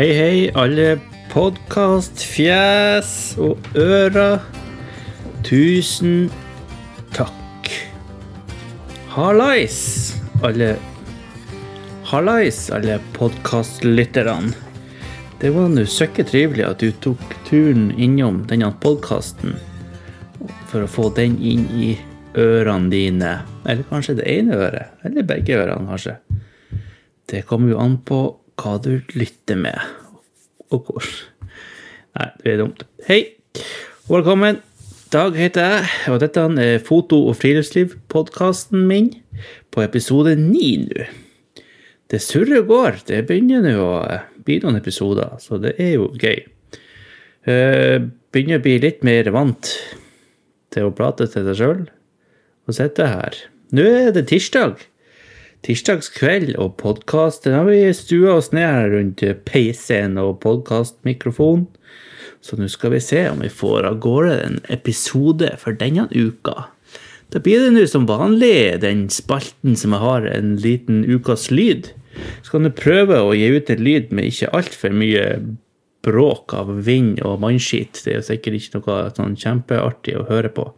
Hei, hei, alle podkastfjes og ører. Tusen takk. Hallais, alle Hallais, alle podkastlytterne. Det var nå søkke trivelig at du tok turen innom denne podkasten for å få den inn i ørene dine. Eller kanskje det ene øret, eller begge ørene, kanskje. Det kommer jo an på hva du lytter med, og hvor. Nei, det er dumt. Hei, og velkommen. Dag heter jeg, og dette er foto- og friluftsliv-podkasten min på episode ni nå. Det surrer og går. Det begynner nå å bli noen episoder, så det er jo gøy. Uh, begynner å bli litt mer vant til å prate til deg sjøl og sitte her. Nå er det tirsdag. Tirsdagskveld og podkast. Den har vi stua oss ned her rundt PC-en og podkastmikrofonen. Så nå skal vi se om vi får av gårde en episode for denne uka. Da blir det nå som vanlig den spalten som jeg har en liten ukas lyd. Så kan du prøve å gi ut en lyd med ikke altfor mye bråk av vind og mannskitt. Det er jo sikkert ikke noe sånn kjempeartig å høre på.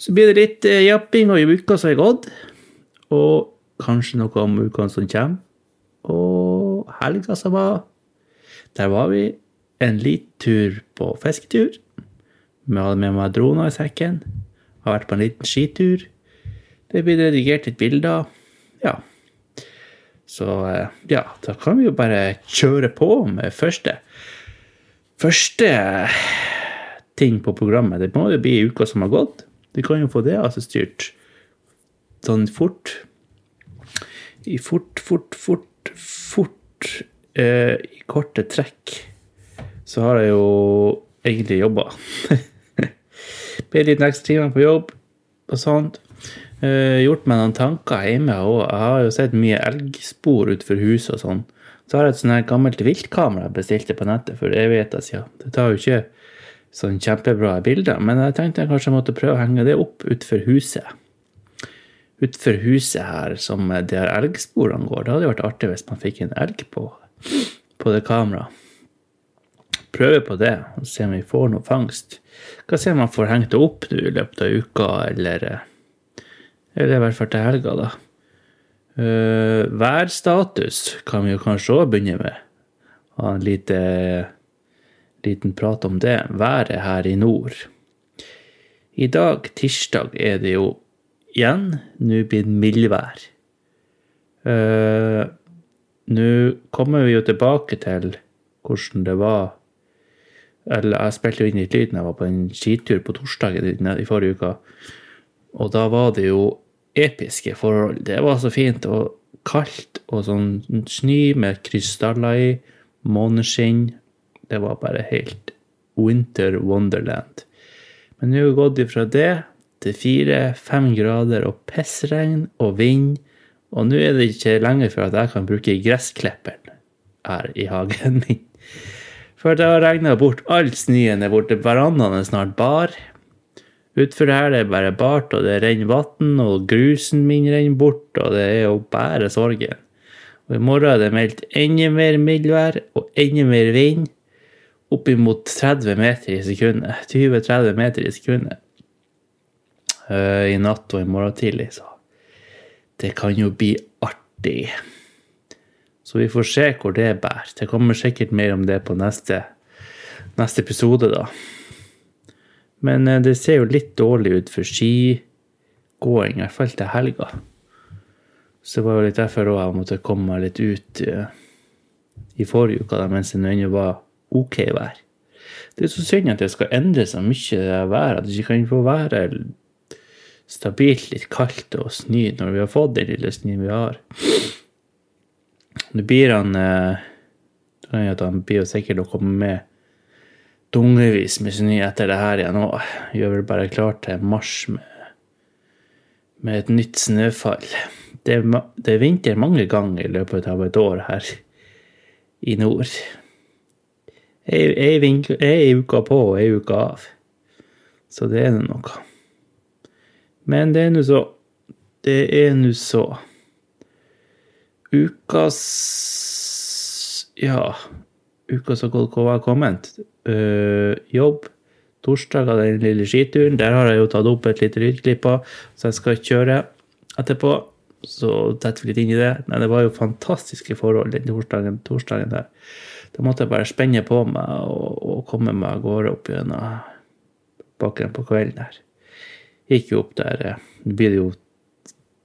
Så blir det litt eh, japping og i uka som er gått. Og kanskje noe om ukene som kommer. Og helga som var. Der var vi en liten tur på fisketur. Vi hadde med meg droner i sekken. Har vært på en liten skitur. Det blir redigert litt bilder. Ja. Så ja, da kan vi jo bare kjøre på med første. Første ting på programmet. Det må jo bli uka som har gått. Vi kan jo få det altså styrt sånn fort. I fort, fort, fort, fort eh, I korte trekk så har jeg jo egentlig jobba. Ble litt ekstra timer på jobb og sånt. Eh, gjort meg noen tanker hjemme òg. Jeg har jo sett mye elgspor utenfor huset og sånn. Så har jeg et sånt her gammelt viltkamera jeg bestilte på nettet for evigheter siden. Det tar jo ikke sånn kjempebra bilder, men jeg tenkte jeg kanskje måtte prøve å henge det opp utenfor huset. Utenfor huset her, som de her elgsporene går. Det hadde vært artig hvis man fikk en elg på, på det kameraet. Prøve på det og se om vi får noe fangst. Hva se man får hengt det opp nå i løpet av uka, eller, eller i hvert fall til helga, da. Uh, værstatus kan vi jo kanskje òg begynne med. Ha en lite, liten prat om det. Været her i nord. I dag, tirsdag, er det jo igjen nå blir det mildvær. Uh, nå kommer vi jo tilbake til hvordan det var Eller jeg spilte jo inn litt lyd da jeg var på en skitur på torsdag i forrige uke. Og da var det jo episke forhold. Det var så fint og kaldt og sånn snø med krystaller i, måneskinn. Det var bare helt winter wonderland. Men nå har vi gått ifra det til fire-fem grader og pissregn og vind. Og nå er det ikke lenger for at jeg kan bruke gressklipperen her i hagen min. For det har regna bort all snøen er borte. Verandaen er snart bar. Utfor her det bare bart, og det renner vann, og grusen min renner bort, og det er jo bare sorgen. Og i morgen er det meldt enda mer mildvær og enda mer vind. Oppimot 30 meter i sekundet. 20-30 meter i sekundet. Uh, I natt og i morgen tidlig, så det kan jo bli artig. Så vi får se hvor det bærer. Det kommer sikkert mer om det på neste, neste episode, da. Men det ser jo litt dårlig ut for skigåing, i hvert fall til helga. Så det var jo litt derfor òg jeg måtte komme meg litt ut i forrige uke, da, mens det ennå var OK vær. Det er så synd at det skal endre seg mye, været. At det ikke kan få være stabilt litt kaldt og snø når vi har fått den lille snøen vi har. Nå blir han at Han blir jo sikkert å komme med dungevis med snø etter det her igjen òg. Gjør vel bare klart til mars med, med et nytt snøfall. Det er, det er, vinter mange ganger i løpet av et år her i nord. Ei uke på og ei uke av. Så det er det noe. Men det er nå så. Det er nå så. Ukas Ja, uka som gått, hva har kommet? Uh, jobb. Torsdag av den lille skituren. Der har jeg jo tatt opp et lite lydklipp så jeg skal kjøre etterpå. Så detter vi litt inn i det. Men det var jo fantastiske forhold den torsdagen, torsdagen der. Da måtte jeg bare spenne på meg og, og komme meg av gårde opp gjennom bakken på kvelden der. Gikk jo opp der. eh, det jo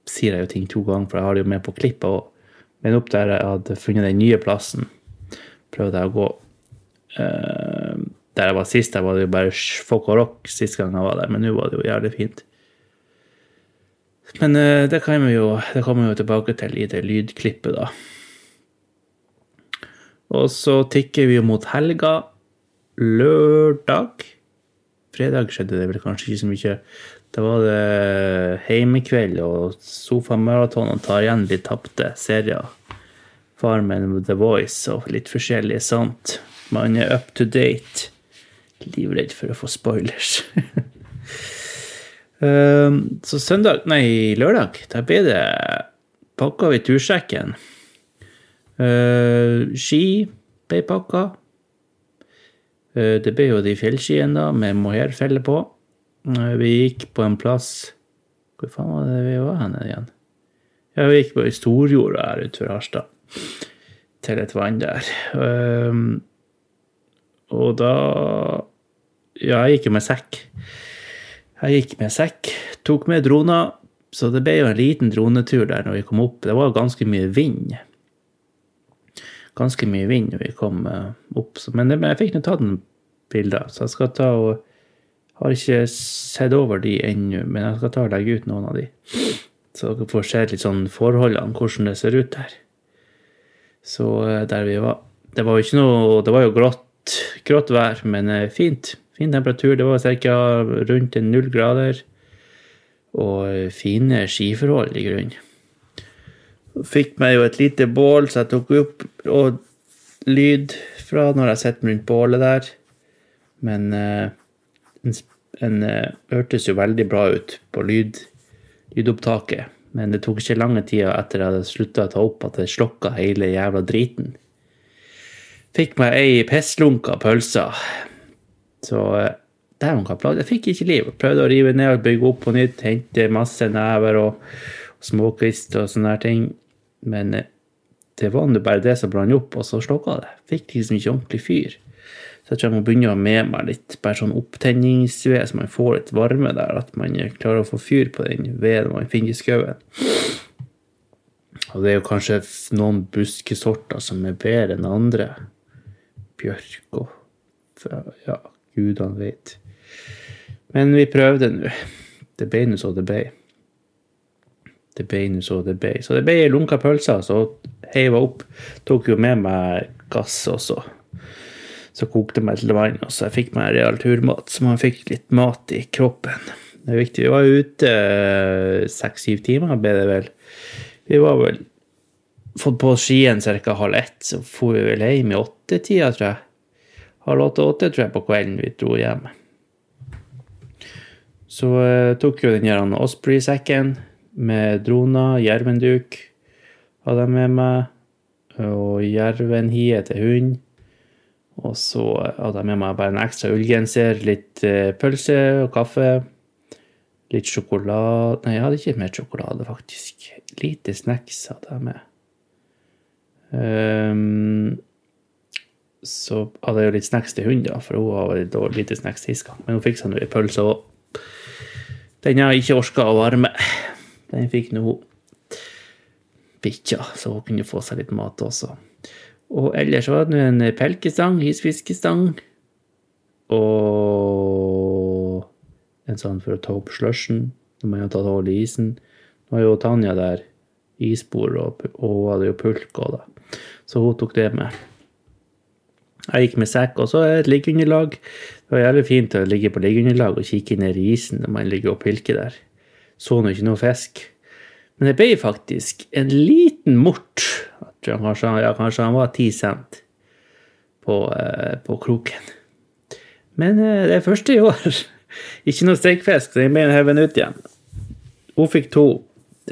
sier jeg jo ting to ganger, for jeg har det jo med på klippet òg. Men opp der jeg hadde funnet den nye plassen, prøvde jeg å gå. Eh, der jeg var sist, der var det jo bare folk og rock sist gang jeg var der, men nå var det jo jævlig fint. Men eh, det kan vi jo, det kommer vi jo tilbake til i det lydklippet, da. Og så tikker vi jo mot helga. Lørdag. Fredag skjedde det vel kanskje ikke så mye. Da var det heimekveld og sofamaratonene tar igjen litt tapte serier. Farmen The Voice og litt forskjellig sånt. Man er up to date. Livredd for å få spoilers. Um, så søndag, nei, lørdag, da ble det pakka vi tursekken. Uh, ski ble pakka. Uh, det ble jo de fjellskiene med mohairfelle på. Vi gikk på en plass Hvor faen var det vi var hen igjen? Ja, vi gikk på Storjorda her utenfor Harstad. Til et vann der. Um, og da Ja, jeg gikk jo med sekk. Jeg gikk med sekk, tok med droner, så det ble jo en liten dronetur der når vi kom opp. Det var ganske mye vind. Ganske mye vind når vi kom eh, opp, men jeg fikk nå tatt noen bilder, så jeg skal ta og Har ikke sett over de ennå, men jeg skal ta og legge ut noen av de. Så dere får se litt sånn forholdene, hvordan det ser ut der. Så eh, der vi var Det var jo ikke noe Det var jo grått, grått vær, men eh, fint. Fin temperatur. Det var ca. rundt null grader. Og fine skiforhold i grunnen. Fikk meg jo et lite bål, så jeg tok opp og lyd fra når jeg sitter rundt bålet der. Men eh, en, sp- en eh, hørtes jo veldig bra ut på lyd, lydopptaket. Men det tok ikke lange tida etter jeg hadde slutta å ta opp, at det slokka hele jævla driten. Fikk meg ei pisslunka pølse. Så eh, dæven hva plagde Jeg fikk ikke liv. Prøvde å rive ned og bygge opp på nytt. Hente masse never og, og småkvist og sånne her ting. Men eh, det var nå bare det som brant opp, og så slokka det. Fikk liksom ikke ordentlig fyr. Så jeg tror jeg må begynne å ha med meg litt bare sånn opptenningsved, så man får litt varme der. At man eh, klarer å få fyr på den veden man finner i skauen. Og det er jo kanskje noen buskesorter som er bedre enn andre. Bjørk og Ja, gudene vet. Men vi prøvde nå. Det ble nå så det ble. Det ble nå så det ble. Så det ble lunka pølse, så heiv jeg opp. Tok jo med meg gass også. Så kokte meg til vann, og så jeg fikk meg real turmat, så man fikk litt mat i kroppen. Det er viktig. Vi var ute seks-syv timer, ble det vel. Vi var vel fått på skien ca. halv ett, så for vi vel hjem i åttetida, tror jeg. Halv åtte-åtte, tror jeg, på kvelden vi dro hjem. Så eh, tok jo den her Osprey-sekken med droner, jervenduk hadde jeg med meg, og jervenhie til hund. Og så hadde jeg med meg bare en ekstra ullgenser, litt eh, pølse og kaffe. Litt sjokolade Nei, jeg hadde ikke mer sjokolade, faktisk. Lite snacks hadde jeg med. Um, så hadde jeg jo litt snacks til hunden, for hun har dårlig- lite snacks sist gang. Men hun fikk seg nå ei pølse òg. Den jeg ikke orka å varme. Den fikk nå bikkja, så hun kunne få seg litt mat også. Og ellers var det en pelkestang, isfiskestang, og en sånn for å ta opp slushen når man har tatt hull i isen. Nå har jo Tanja der isbord, og, og hun hadde jo pulk òg, da. Så hun tok det med. Jeg gikk med sekk, og så et liggeunderlag. Det var jævlig fint å ligge på liggeunderlag og kikke ned i isen når man ligger og pilker der. Så nå ikke noe fisk. Men det ble faktisk en liten mort. Han kanskje, ja, kanskje han var ti cent på, eh, på kroken. Men eh, det er første i år. Ikke noe steikfisk, så den ble hevet ut igjen. Hun fikk to.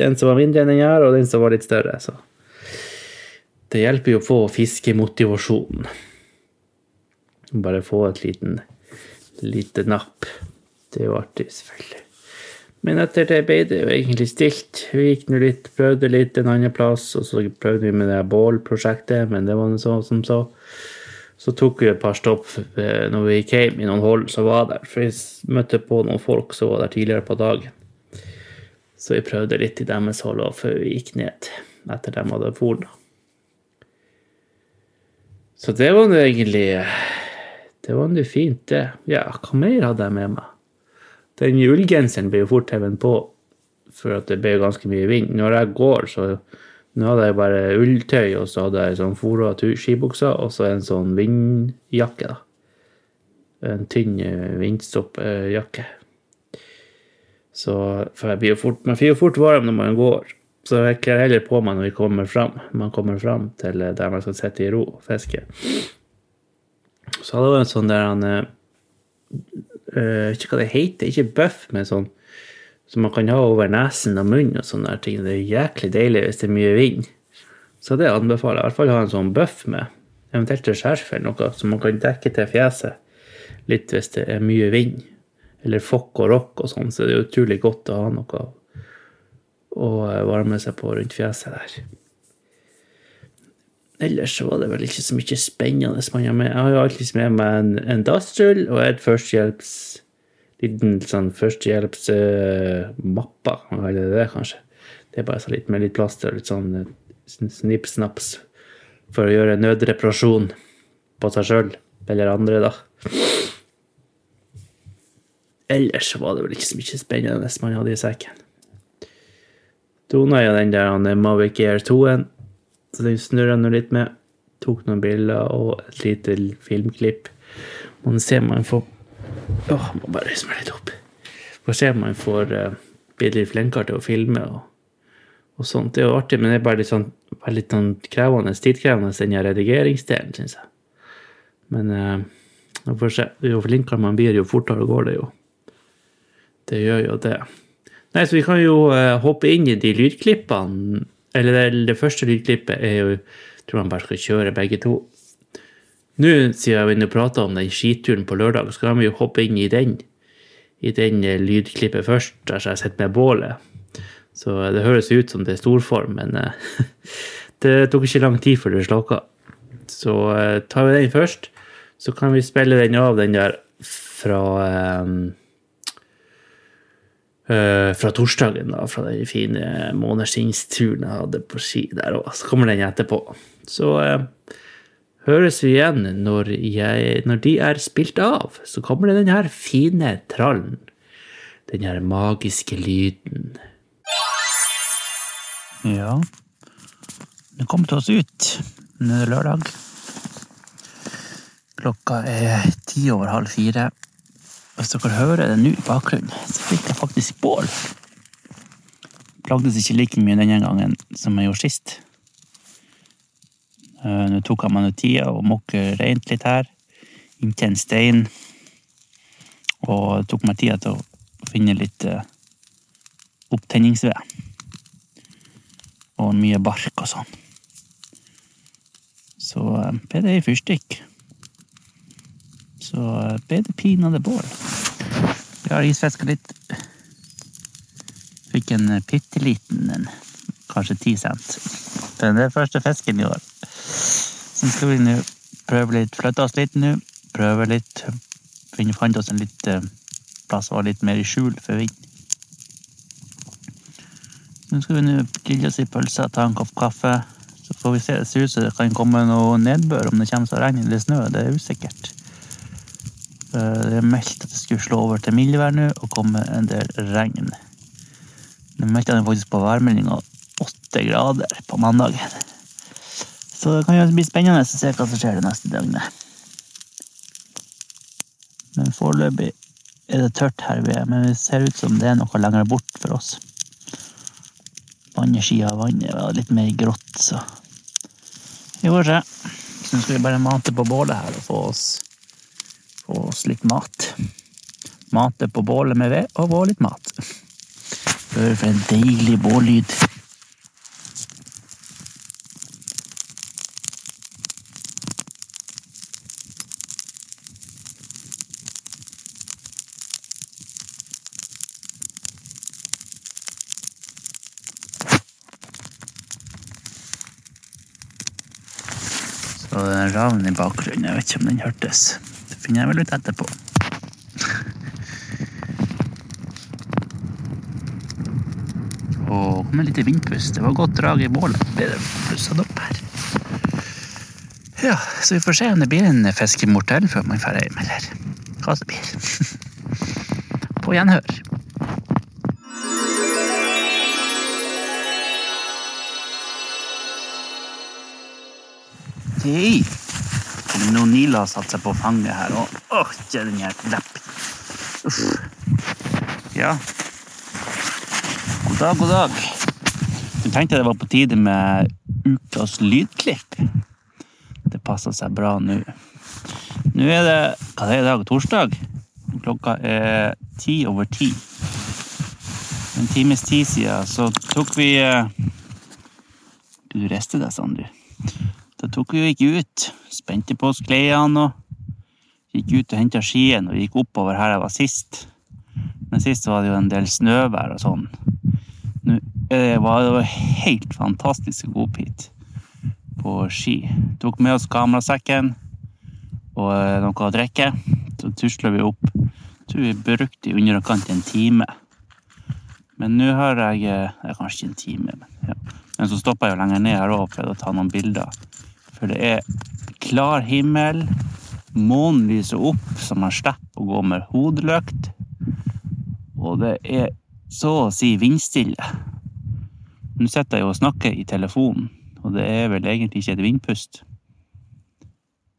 En som var mindre enn den her, og den som var litt større. Så det hjelper jo å få fiskemotivasjonen. Så bare få et liten lite napp. Det er jo artig, selvfølgelig. Men etter det ble det jo egentlig stilt. Vi gikk nå litt, prøvde litt en annen plass, og så prøvde vi med det bålprosjektet, men det var noe så som så. Så tok vi et par stopp eh, når vi gikk i noen hold som var der, for vi møtte på noen folk som var der tidligere på dagen. Så vi prøvde litt i deres hold før vi gikk ned, etter de hadde forna. Så det var nå egentlig Det var nå fint, det. Ja, hva mer hadde jeg med meg? Den ullgenseren ble jo fort hevet på, for at det ble ganske mye vind. Når jeg går, så Nå hadde jeg bare ulltøy, og så hadde jeg sånn fora skibukser, og så en sånn vindjakke, da. En tynn eh, vindstoppjakke. Så For jeg blir jo fort, man blir jo fort varm når man går. Så jeg kler heller på meg når vi kommer fram. Man kommer fram til der man skal sitte i ro og fiske. Så hadde jeg en sånn der han uh, Ikke hva det heter, ikke bøff, men sånn som man kan ha over nesen og munnen og sånne ting. Det er jæklig deilig hvis det er mye vind. Så det anbefaler jeg. I hvert fall ha en sånn bøff med, eventuelt et skjerf eller noe, som man kan dekke til fjeset litt hvis det er mye vind. Eller fokk og rock og sånn, så det er utrolig godt å ha noe å varme seg på rundt fjeset der. Ellers så var det vel ikke så mye spennende man har med. Jeg har jo alltid med meg en, en dassrull og et førstehjelps liten sånn førstehjelpsmappa, uh, eller det kanskje. Det er bare så litt med litt plaster og litt sånn uh, snipp-snaps for å gjøre nødreparasjon på seg sjøl eller andre, da. Ellers var det vel ikke så mye spennende man hadde i sekken. Dona er den der Mavic Air 2-en så den snurra nå litt med. Tok noen bilder og et lite filmklipp. Man ser man får Åh, må bare reise meg litt opp. Får se om man får uh, litt flinkere til å filme og, og sånt. Det er jo artig, men det er bare litt sånn, bare litt sånn krevende, tidkrevende, den redigeringsdelen, syns jeg. Men uh, får se. Jo flinkere man blir, jo fortere går det jo. Det gjør jo det. Nei, så vi kan jo uh, hoppe inn i de lydklippene eller det, det første lydklippet er jo jeg tror man bare skal kjøre begge to. Nå, siden vi nå prater om den skituren på lørdag, så kan vi jo hoppe inn i den. I den eh, lydklippet først, der jeg sitter med bålet. Så det høres ut som det er storform, men eh, det tok ikke lang tid før det slokka. Så eh, tar vi den først. Så kan vi spille den av, den der fra um, Uh, fra torsdagen, da, fra den fine månedskinnsturen jeg hadde på ski der òg. Så kommer den etterpå. Så uh, høres vi igjen når, jeg, når, de er spilt av. Så kommer det den her fine trallen. Den her magiske lyden. Ja, det kom til oss ut. Nå er det lørdag. Klokka er ti over halv fire. Hvis dere hører det nå i bakgrunnen, så fikk jeg faktisk bål. Plagdes ikke like mye denne gangen som jeg gjorde sist. Eh, nå tok jeg meg noe tid og mokke rent litt her, inntil en stein. Og tok meg tida til å finne litt eh, opptenningsved. Og mye bark og sånn. Så eh, ble det ei fyrstikk så ble det pinadø bål. Vi har isfiska litt. Fikk en bitte liten en, kanskje ti cent. Den er første fisken i år. Så skal vi nå prøve litt, flytte oss litt nå. Prøve litt. Vi fant oss en litt eh, plass var litt mer i skjul for vind. Nå skal vi nå grille oss i pølser, ta en kopp kaffe. Så får vi se. Det ser ut som det kan komme noe nedbør om det kommer regn eller snø. Det er usikkert. Eh, det er meldt at det skulle slå over til mildvær nå og komme en del regn. Nå meldte han faktisk på værmeldinga åtte grader på mandagen. Så det kan jo bli spennende å se hva som skjer det neste døgnet. Men foreløpig er det tørt her vi er, men det ser ut som det er noe lenger bort for oss. Vannskia av vannet var litt mer grått, så vi får se. Så nå skal vi bare mate på bålet her og få oss få oss litt mat. Mate på bålet med ved, og vår litt mat. Hør for en deilig bållyd. Så det er en ravn i bakgrunnen. Jeg vet ikke om den hørtes. Finner jeg vel ut etterpå. Og kom en liten vindpust. Det var godt drag i bålet. Ble det pusset opp her. Ja, så vi får se om det blir en fiskemortell før man drar hjem, eller hva det blir. På gjenhør. Hei! Nå Nila har satt seg på fanget her, og åh, den her leppen. Uff. Ja. God dag, god dag. Jeg tenkte det var på tide med ukas lydklipp. Det passer seg bra nå. Nå er det hva det er i dag? Torsdag? Klokka er ti over ti. En times tid siden så tok vi eh, Du rister deg sånn, du. Da tok vi jo ikke ut, spente på oss og gikk ut og henta skien og gikk oppover her jeg var sist. Men sist var det jo en del snøvær og sånn. Nå det var det helt fantastisk opp hit på ski. Tok med oss kamerasekken og eh, noe å drikke. Så tusla vi opp. Tror vi brukte i underkant en time. Men nå har jeg Det er Kanskje en time, men, ja. men så stoppa jeg jo lenger ned her òg for å ta noen bilder. For det er klar himmel. Månen lyser opp, så man slipper å gå med hodelykt. Og det er så å si vindstille. Nå sitter jeg og snakker i telefonen, og det er vel egentlig ikke et vindpust.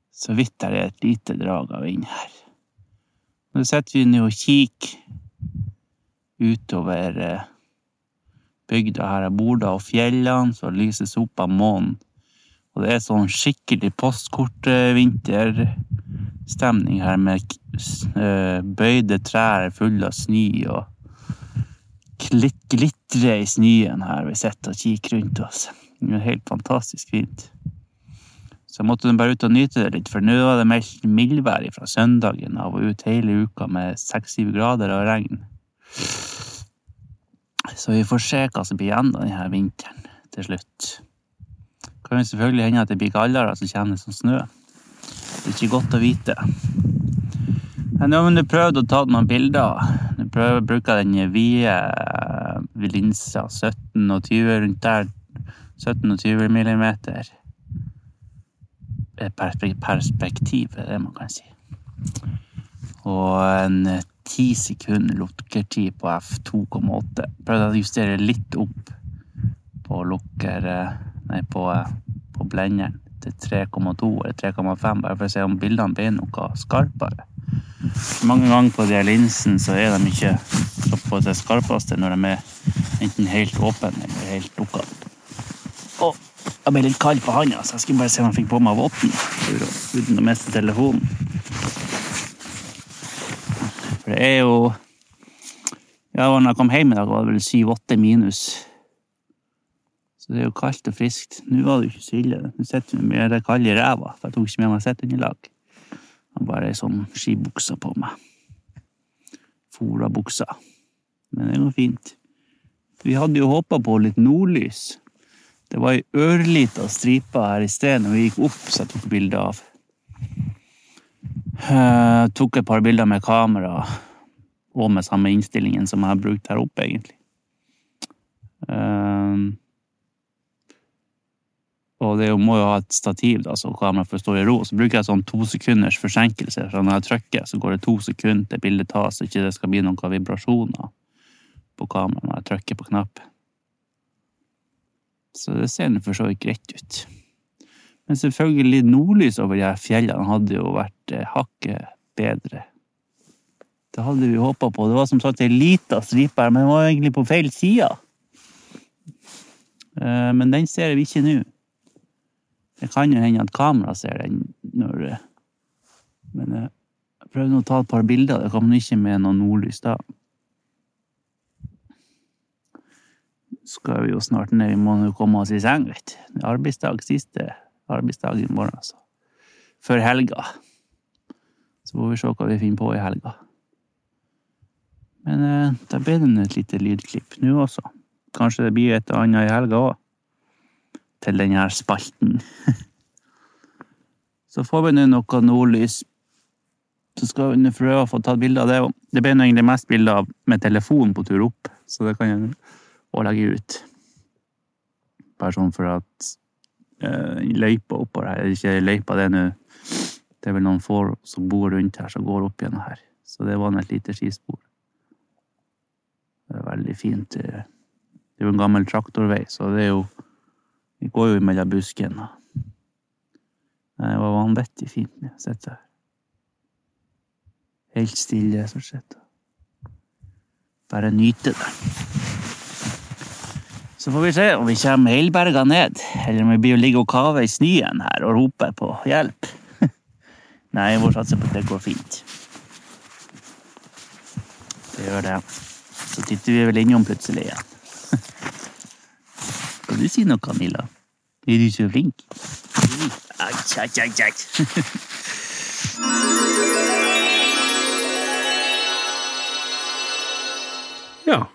Så vidt det er et lite drag av vind her. Nå sitter vi nå og kikker utover eh, bygda her jeg bor, da, og fjellene som lyses opp av månen. Og det er sånn skikkelig postkortvinterstemning her, med eh, bøyde trær fulle av snø og glitrer i snøen her vi sitter og kikker rundt oss. Det er helt fantastisk fint. Så jeg måtte bare ut og nyte det litt, for nå var det meldt mildvær fra søndagen av og ut hele uka med seks-syv grader og regn. Så vi får se hva som blir igjen av denne vinteren til slutt. Det kan jo selvfølgelig hende at det blir kaldere, som kommer som snø. Det er ikke godt å vite. Men nå har vi prøvd å ta noen bilder. Jeg prøver å bruke den vide linsa, 17 og 20 rundt der. 17 og 20 millimeter. Perspektiv, er det man kan si. Og en ti sekunder lukkertid på F2,8. Prøvde å justere litt opp på lukker Nei, på, på blenderen til 3,2 eller 3,5, bare for å se om bildene blir noe skarpere. Mange ganger på de linsene så er de ikke på det skarpeste når de er enten helt åpne eller helt lukka. Å, jeg ble litt kald på handa, så jeg skulle bare se om jeg fikk på meg votten uten å miste telefonen. For det er jo Ja, når jeg kom hjem i dag, var det vel syv-åtte minus. Så det er jo kaldt og friskt. Nå var det jo ikke så ille. Nå sitter vi med det kalde i ræva, for jeg tok ikke med meg setteunderlag. Jeg bare ei sånn skibukse på meg. Fora-buksa. Men det går fint. Vi hadde jo håpa på litt nordlys. Det var ei ørlita stripe her i sted når vi gikk opp, så jeg tok bilde av. Jeg tok et par bilder med kamera og med samme innstillingen som jeg har brukt her oppe, egentlig. Og det må jo ha et stativ, da, så kameraet får stå i ro. Så bruker jeg sånn to sekunders forsinkelse. Så når jeg trykker, så går det to sekunder til bildet tas, så ikke det skal bli noen vibrasjoner på kameraet når jeg trykker på knappen. Så det ser for så vidt greit ut. Men selvfølgelig, nordlys over de her fjellene hadde jo vært eh, hakket bedre. Det hadde vi håpa på. Det var som sagt ei lita stripe her, men den var egentlig på feil side. Eh, men den ser vi ikke nå. Det kan jo hende at kameraet ser den når Men jeg prøvde å ta et par bilder. Det kom ikke med noe nordlys da. Skal vi jo snart ned. Vi må jo komme oss i seng, vet du. Arbeidsdag siste arbeidsdag i morgen, altså. Før helga. Så får vi se hva vi finner på i helga. Men eh, da ble det et lite lydklipp nå også. Kanskje det blir et annet i helga òg til denne spalten. Så får vi nå noe nordlys. Så skal vi prøve å få tatt bilde av det. Det ble egentlig mest bilder med telefon på tur opp, så det kan jeg også legge ut. Bare sånn for at uh, løypa oppover her Ikke løypa, det nå Det er vel noen få som bor rundt her, som går opp gjennom her. Så det var nå et lite skispor. Det er veldig fint. eh, Det er jo en gammel traktorvei, så det er jo Vi går jo mellom buskene. Det var vanvittig fint å sitte her. Helt stille, stort sett. Bare nyte det. Så får vi se om vi kommer helberga ned, eller om vi blir å ligge og kave i snøen her og rope på hjelp. Nei, jeg satser satse på at det går fint. Det gjør det. Så titter vi vel innom plutselig igjen. Skal du si noe, Camilla? Er du så flink? Ai, ai, ai, ai. Ja.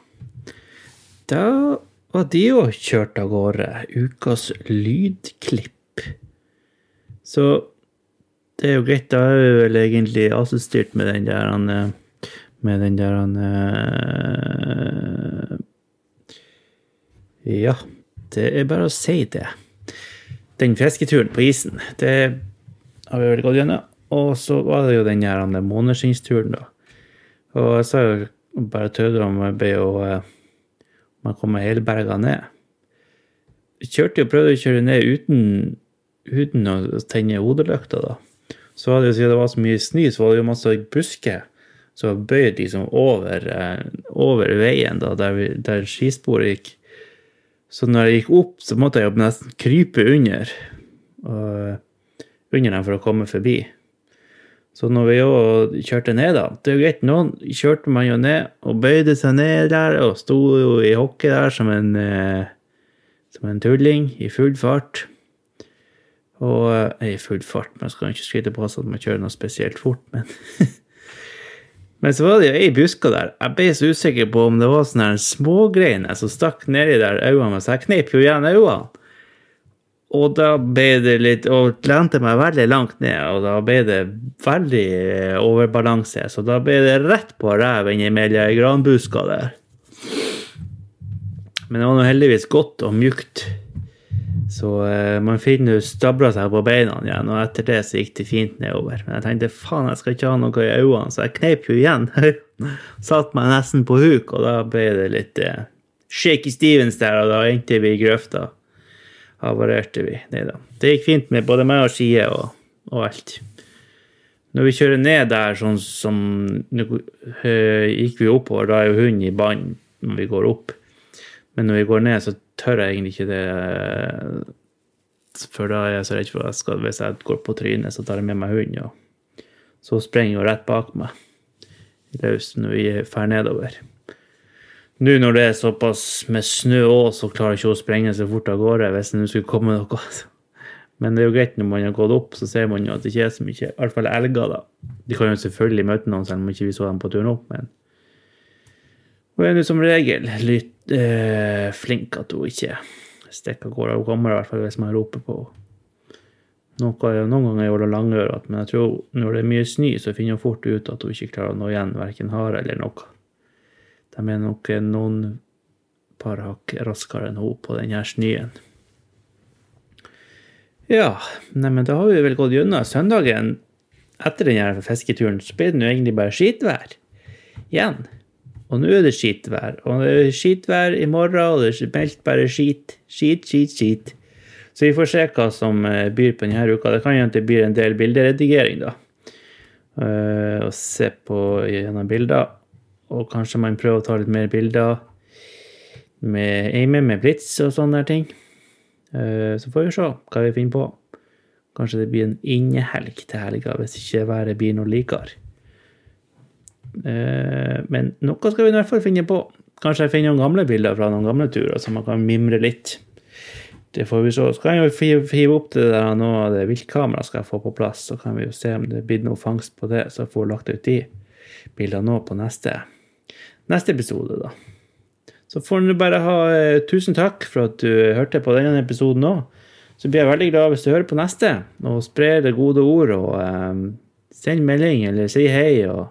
Da var de jo kjørt av gårde. Ukas lydklipp. Så det er jo greit. Da er vi vel egentlig assistert med den der han, eh, Med den der han eh, Ja, det er bare å si det. Den fisketuren på isen, det har vi vel gått gjennom. Og så var det jo den her måneskinnsturen, da. Og jeg sa jo bare tøvde om jeg ble å man kommer helberga ned. Kjørte jo prøvde å kjøre ned uten, uten å tenne hodelykta, da. Så var det jo siden det var så mye snø, så var det jo masse busker som bøyd liksom over, eh, over veien da, der, vi, der skisporet gikk. Så når jeg gikk opp, så måtte jeg jo nesten krype under, og, under den for å komme forbi. Så når vi jo kjørte ned, da Det er jo greit, noen kjørte man jo ned og bøyde seg ned der og sto jo i hockey der som en, eh, som en tulling i full fart. Og eh, i full fart, man skal ikke skryte på seg at man kjører noe spesielt fort, men Men så var det jo ei buska der. Jeg ble så usikker på om det var sånne smågreiner som stakk nedi der øynene, så jeg kneip jo igjen øynene. Og da ble det litt Og lente meg veldig langt ned, og da ble det veldig eh, overbalanse. Så da ble det rett på ræv innimellom ei granbuska der. Men det var nå heldigvis godt og mjukt. Så eh, man finner jo stabla seg på beina igjen, og etter det så gikk det fint nedover. Men jeg tenkte faen, jeg skal ikke ha noe i øynene, så jeg kneip jo igjen. Satt meg nesten på huk, og da ble det litt eh, shaky Stevens der, og da endte vi i grøfta havarerte vi. Nei da. Det gikk fint med både meg og skiet og, og alt. Når vi kjører ned der, sånn som øh, gikk vi oppover, da er jo hunden i bånd når vi går opp. Men når vi går ned, så tør jeg egentlig ikke det. For da er jeg så redd for at jeg skal, hvis jeg går på trynet, så tar jeg med meg hunden. Og så sprenger hun rett bak meg løs når vi drar nedover. Nå når det er såpass med snø òg, så klarer ikke hun å sprenge så fort av gårde hvis det skulle komme noe. Men det er jo greit når man har gått opp, så ser man jo at det ikke er så mye. I hvert fall elger, da. De kan jo selvfølgelig møte noen selv om ikke vi så dem på turen opp, men hun er nå som regel litt eh, flink at hun ikke stikker av gårde. Hun kommer i hvert fall hvis man roper på henne. Noe, noen ganger er hun langørete, men jeg tror når det er mye snø, så finner hun fort ut at hun ikke klarer å nå igjen verken hare eller noe. De er nok noen par hakk raskere enn hun på denne snøen. Ja, neimen da har vi vel gått gjennom søndagen. Etter denne fisketuren så ble det nå egentlig bare skitvær igjen. Og nå er det skitvær. Og det er skitvær i morgen, og det er meldt bare skit. Skit, skit, skit. Så vi får se hva som eh, byr på denne uka. Det kan jo at det blir en del bilderedigering, da. Uh, og se på gjennom bilder. Og kanskje man prøver å ta litt mer bilder med Amy, med Blitz og sånne ting. Uh, så får vi se hva vi finner på. Kanskje det blir en innehelg til helga, hvis ikke været blir noe likere. Uh, men noe skal vi i hvert fall finne på. Kanskje jeg finner noen gamle bilder fra noen gamle turer, så man kan mimre litt. Det får vi se. Så kan jeg jo hive opp det der nå, det viltkameraet skal jeg få på plass. Så kan vi jo se om det blir noe fangst på det, så jeg får lagt ut de bildene nå på neste, neste episode, da. Så får du bare ha eh, tusen takk for at du hørte på denne episoden òg. så blir jeg veldig glad hvis du hører på neste, og sprer det gode ord, og eh, send melding eller si hei. og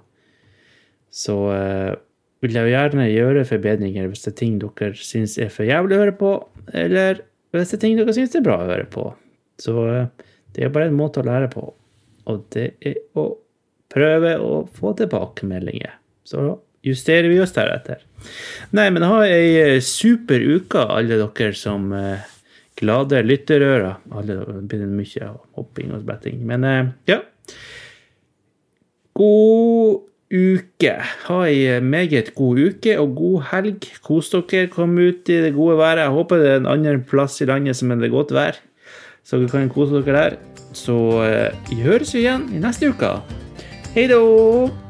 Så eh, vil jeg gjerne gjøre forbedringer hvis det er ting dere syns er for jævlig å høre på, eller hvis det er ting dere syns er bra å høre på. Så eh, det er bare en måte å lære på, og det er å prøve å få tilbakemeldinger. Så justerer vi oss deretter. Nei, men ha ei super uke, alle dere som eh, glade lytterører. Alle, det blir mye hopping og spetting. Men eh, ja. God uke. Ha ei meget god uke og god helg. Kos dere. Kom ut i det gode været. Jeg håper det er en annen plass i landet som er det godt vær, så dere kan kose dere der. Så eh, vi høres igjen i neste uke. Hei då!